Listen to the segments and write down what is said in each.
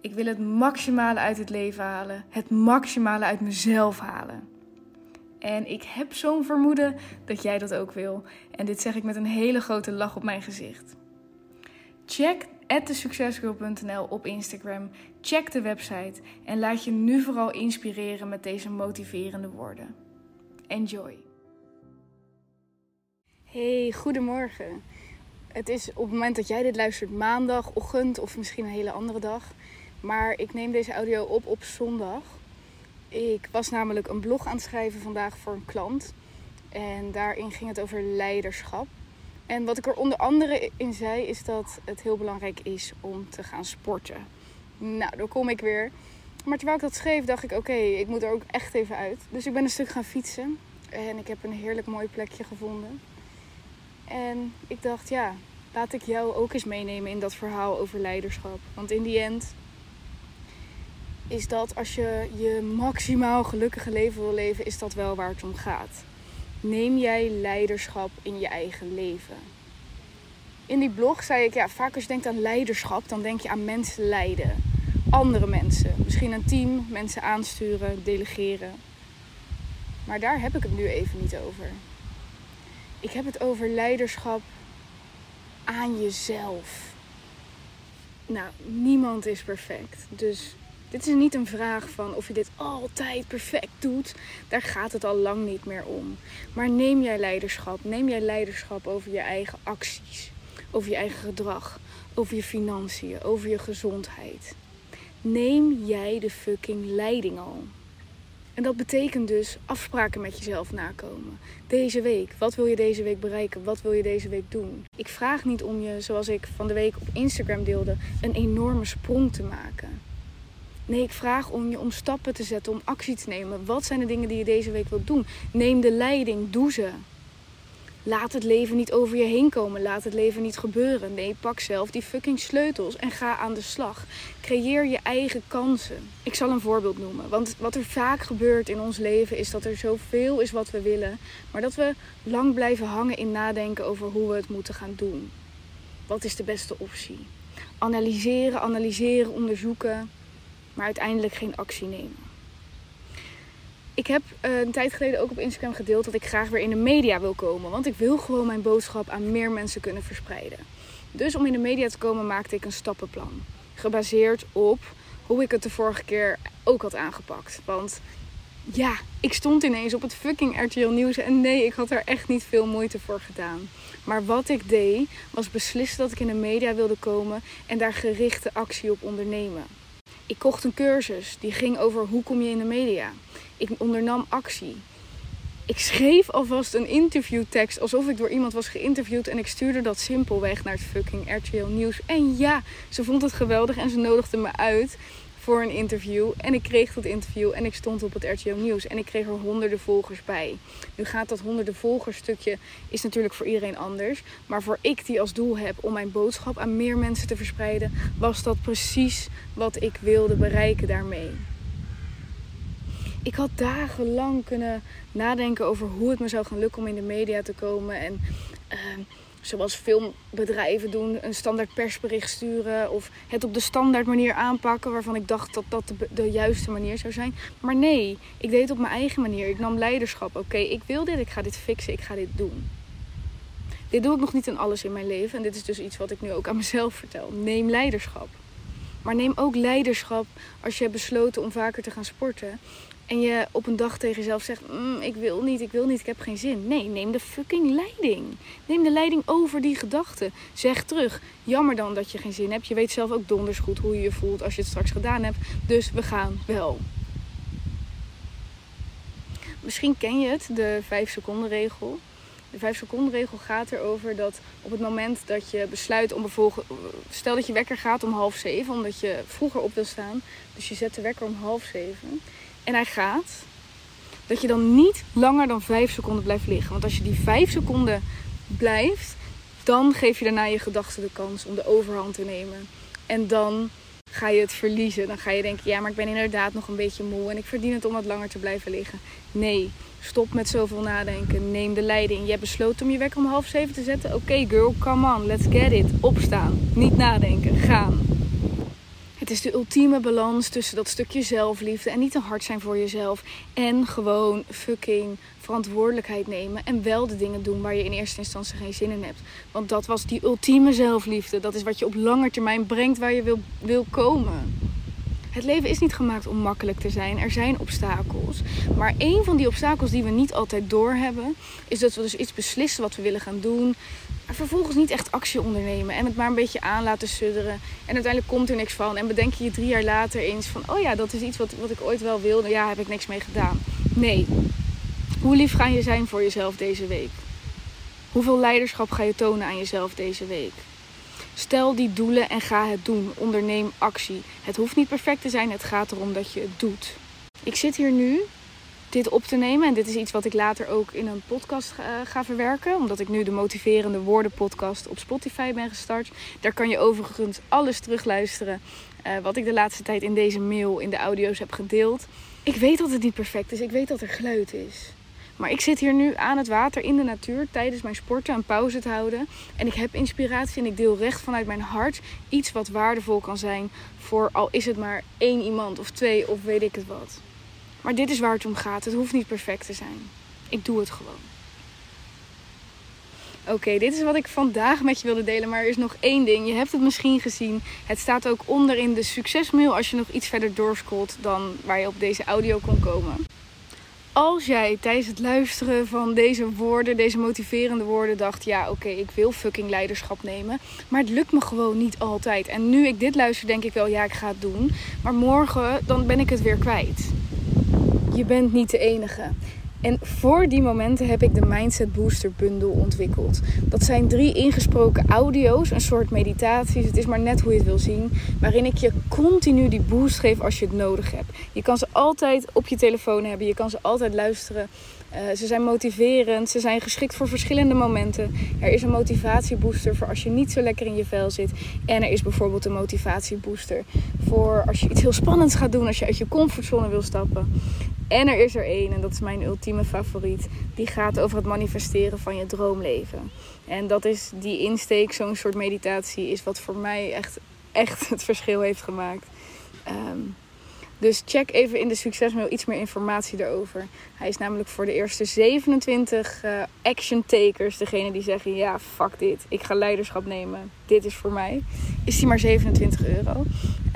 Ik wil het maximale uit het leven halen, het maximale uit mezelf halen. En ik heb zo'n vermoeden dat jij dat ook wil. En dit zeg ik met een hele grote lach op mijn gezicht. Check thesuccesgirl.nl op Instagram. Check de website en laat je nu vooral inspireren met deze motiverende woorden. Enjoy. Hey, goedemorgen. Het is op het moment dat jij dit luistert maandagochtend of misschien een hele andere dag. Maar ik neem deze audio op op zondag. Ik was namelijk een blog aan het schrijven vandaag voor een klant. En daarin ging het over leiderschap. En wat ik er onder andere in zei, is dat het heel belangrijk is om te gaan sporten. Nou, daar kom ik weer. Maar terwijl ik dat schreef, dacht ik: oké, ik moet er ook echt even uit. Dus ik ben een stuk gaan fietsen. En ik heb een heerlijk mooi plekje gevonden. En ik dacht: ja, laat ik jou ook eens meenemen in dat verhaal over leiderschap. Want in die end is dat als je je maximaal gelukkige leven wil leven, is dat wel waar het om gaat. Neem jij leiderschap in je eigen leven? In die blog zei ik, ja, vaak als je denkt aan leiderschap, dan denk je aan mensen leiden. Andere mensen. Misschien een team, mensen aansturen, delegeren. Maar daar heb ik het nu even niet over. Ik heb het over leiderschap aan jezelf. Nou, niemand is perfect. Dus dit is niet een vraag van of je dit altijd perfect doet. Daar gaat het al lang niet meer om. Maar neem jij leiderschap. Neem jij leiderschap over je eigen acties. Over je eigen gedrag. Over je financiën. Over je gezondheid. Neem jij de fucking leiding al. En dat betekent dus afspraken met jezelf nakomen. Deze week, wat wil je deze week bereiken? Wat wil je deze week doen? Ik vraag niet om je, zoals ik van de week op Instagram deelde, een enorme sprong te maken. Nee, ik vraag om je om stappen te zetten, om actie te nemen. Wat zijn de dingen die je deze week wilt doen? Neem de leiding, doe ze. Laat het leven niet over je heen komen. Laat het leven niet gebeuren. Nee, pak zelf die fucking sleutels en ga aan de slag. Creëer je eigen kansen. Ik zal een voorbeeld noemen. Want wat er vaak gebeurt in ons leven is dat er zoveel is wat we willen. Maar dat we lang blijven hangen in nadenken over hoe we het moeten gaan doen. Wat is de beste optie? Analyseren, analyseren, onderzoeken maar uiteindelijk geen actie nemen. Ik heb uh, een tijd geleden ook op Instagram gedeeld dat ik graag weer in de media wil komen. Want ik wil gewoon mijn boodschap aan meer mensen kunnen verspreiden. Dus om in de media te komen maakte ik een stappenplan. Gebaseerd op hoe ik het de vorige keer ook had aangepakt. Want ja, ik stond ineens op het fucking RTL Nieuws. En nee, ik had er echt niet veel moeite voor gedaan. Maar wat ik deed, was beslissen dat ik in de media wilde komen en daar gerichte actie op ondernemen. Ik kocht een cursus die ging over hoe kom je in de media. Ik ondernam actie. Ik schreef alvast een interviewtekst alsof ik door iemand was geïnterviewd en ik stuurde dat simpelweg naar het fucking RTL Nieuws. En ja, ze vond het geweldig en ze nodigde me uit voor een interview. En ik kreeg dat interview en ik stond op het RTL Nieuws. En ik kreeg er honderden volgers bij. Nu gaat dat honderden volgers stukje, is natuurlijk voor iedereen anders. Maar voor ik die als doel heb om mijn boodschap aan meer mensen te verspreiden, was dat precies wat ik wilde bereiken daarmee. Ik had dagenlang kunnen nadenken over hoe het me zou gaan lukken om in de media te komen. En uh, zoals filmbedrijven doen, een standaard persbericht sturen of het op de standaard manier aanpakken waarvan ik dacht dat dat de, juiste manier zou zijn. Maar nee, ik deed het op mijn eigen manier. Ik nam leiderschap. Oké, ik wil dit, ik ga dit fixen, ik ga dit doen. Dit doe ik nog niet in alles in mijn leven en dit is dus iets wat ik nu ook aan mezelf vertel. Neem leiderschap. Maar neem ook leiderschap als je hebt besloten om vaker te gaan sporten. En je op een dag tegen jezelf zegt: mm, Ik wil niet, ik wil niet, ik heb geen zin. Nee, neem de fucking leiding. Neem de leiding over die gedachten. Zeg terug: Jammer dan dat je geen zin hebt. Je weet zelf ook donders goed hoe je je voelt als je het straks gedaan hebt. Dus we gaan wel. Misschien ken je het, de 5 seconden regel. De 5 seconden regel gaat erover dat op het moment dat je besluit om bijvoorbeeld. Stel dat je wekker gaat om half zeven, omdat je vroeger op wil staan. Dus je zet de wekker om half zeven en hij gaat. dat je dan niet langer dan 5 seconden blijft liggen. Want als je die 5 seconden blijft, dan geef je daarna je gedachten de kans om de overhand te nemen. En dan ga je het verliezen. Dan ga je denken, ja, maar ik ben inderdaad nog een beetje moe en ik verdien het om wat langer te blijven liggen. Nee, stop met zoveel nadenken. Neem de leiding. Je hebt besloten om je wekker om half zeven te zetten. Oké, girl, come on, let's get it. Opstaan. Niet nadenken. Gaan. Het is de ultieme balans tussen dat stukje zelfliefde en niet te hard zijn voor jezelf. En gewoon fucking verantwoordelijkheid nemen. En wel de dingen doen waar je in eerste instantie geen zin in hebt. Want dat was die ultieme zelfliefde. Dat is wat je op lange termijn brengt waar je wil, wil komen. Het leven is niet gemaakt om makkelijk te zijn. Er zijn obstakels. Maar een van die obstakels die we niet altijd doorhebben, is dat we dus iets beslissen wat we willen gaan doen. Vervolgens niet echt actie ondernemen en het maar een beetje aan laten sudderen. En uiteindelijk komt er niks van. En bedenk je je drie jaar later eens van: oh ja, dat is iets wat, wat ik ooit wel wilde. Ja, heb ik niks mee gedaan. Nee. Hoe lief ga je zijn voor jezelf deze week? Hoeveel leiderschap ga je tonen aan jezelf deze week? Stel die doelen en ga het doen. Onderneem actie. Het hoeft niet perfect te zijn, het gaat erom dat je het doet. Ik zit hier nu dit op te nemen en dit is iets wat ik later ook in een podcast ga, verwerken, omdat ik nu de motiverende woorden podcast op Spotify ben gestart. Daar kan je overigens alles terugluisteren uh, wat ik de laatste tijd in deze mail, in de audio's heb gedeeld. Ik weet dat het niet perfect is, ik weet dat er geluid is. Maar ik zit hier nu aan het water in de natuur tijdens mijn sporten een pauze te houden. En ik heb inspiratie en ik deel recht vanuit mijn hart iets wat waardevol kan zijn voor al is het maar één iemand of twee of weet ik het wat. Maar dit is waar het om gaat. Het hoeft niet perfect te zijn. Ik doe het gewoon. Oké, dit is wat ik vandaag met je wilde delen. Maar er is nog één ding. Je hebt het misschien gezien. Het staat ook onder in de succesmail als je nog iets verder doorscrollt dan waar je op deze audio kon komen als jij tijdens het luisteren van deze woorden, deze motiverende woorden, dacht: ja, oké, ik wil fucking leiderschap nemen. Maar het lukt me gewoon niet altijd. En nu ik dit luister, denk ik wel: ja, ik ga het doen. Maar morgen, dan ben ik het weer kwijt. Je bent niet de enige. En voor die momenten heb ik de Mindset Booster Bundle ontwikkeld. Dat zijn drie ingesproken audio's, een soort meditaties. Het is maar net hoe je het wil zien. Waarin ik je continu die boost geef als je het nodig hebt. Je kan ze altijd op je telefoon hebben. Je kan ze altijd luisteren. Uh, ze zijn motiverend. Ze zijn geschikt voor verschillende momenten. Er is een motivatiebooster voor als je niet zo lekker in je vel zit. En er is bijvoorbeeld een motivatiebooster voor als je iets heel spannends gaat doen. Als je uit je comfortzone wil stappen. En er is er één, en dat is mijn ultieme favoriet. Die gaat over het manifesteren van je droomleven. En dat is die insteek, zo'n soort meditatie, is wat voor mij echt, echt het verschil heeft gemaakt. Um, dus check even in de succesmail iets meer informatie erover. Hij is namelijk voor de eerste 27 uh, eh, action takers, degene die zeggen: ja, fuck dit, ik ga leiderschap nemen, dit is voor mij. Is die maar 27 euro.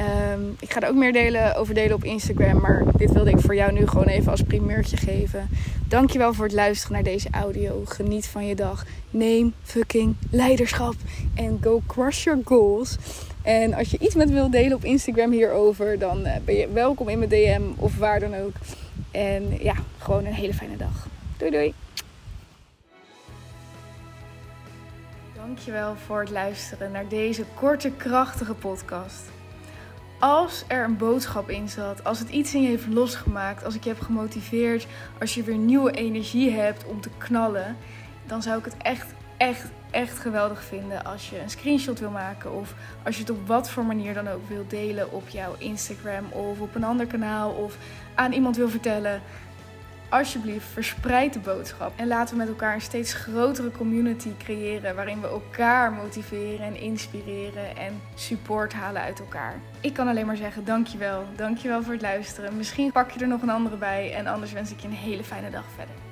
Um, ik ga er ook meer delen, over delen op Instagram, maar dit wilde ik voor jou nu gewoon even als primeurtje geven. Dankjewel voor het luisteren naar deze audio. Geniet van je dag. Neem fucking leiderschap en go crush your goals. En als je iets met wilt delen op Instagram hierover, dan eh, ben je welkom in mijn DM of waar dan ook. En ja, gewoon een hele fijne dag. Doei doei. Dankjewel voor het luisteren naar deze korte, krachtige podcast. Als er een boodschap in zat, als het iets in je heeft losgemaakt, als ik je heb gemotiveerd, als je weer nieuwe energie hebt om te knallen, dan zou ik het echt, echt, echt geweldig vinden als je een screenshot wil maken of als je het op wat voor manier dan ook wil delen op jouw Instagram of op een ander kanaal of aan iemand wil vertellen. Alsjeblieft, verspreid de boodschap en laten we met elkaar een steeds grotere community creëren waarin we elkaar motiveren en inspireren en support halen uit elkaar. Ik kan alleen maar zeggen dankjewel. Dankjewel voor het luisteren. Misschien pak je er nog een andere bij en anders wens ik je een hele fijne dag verder.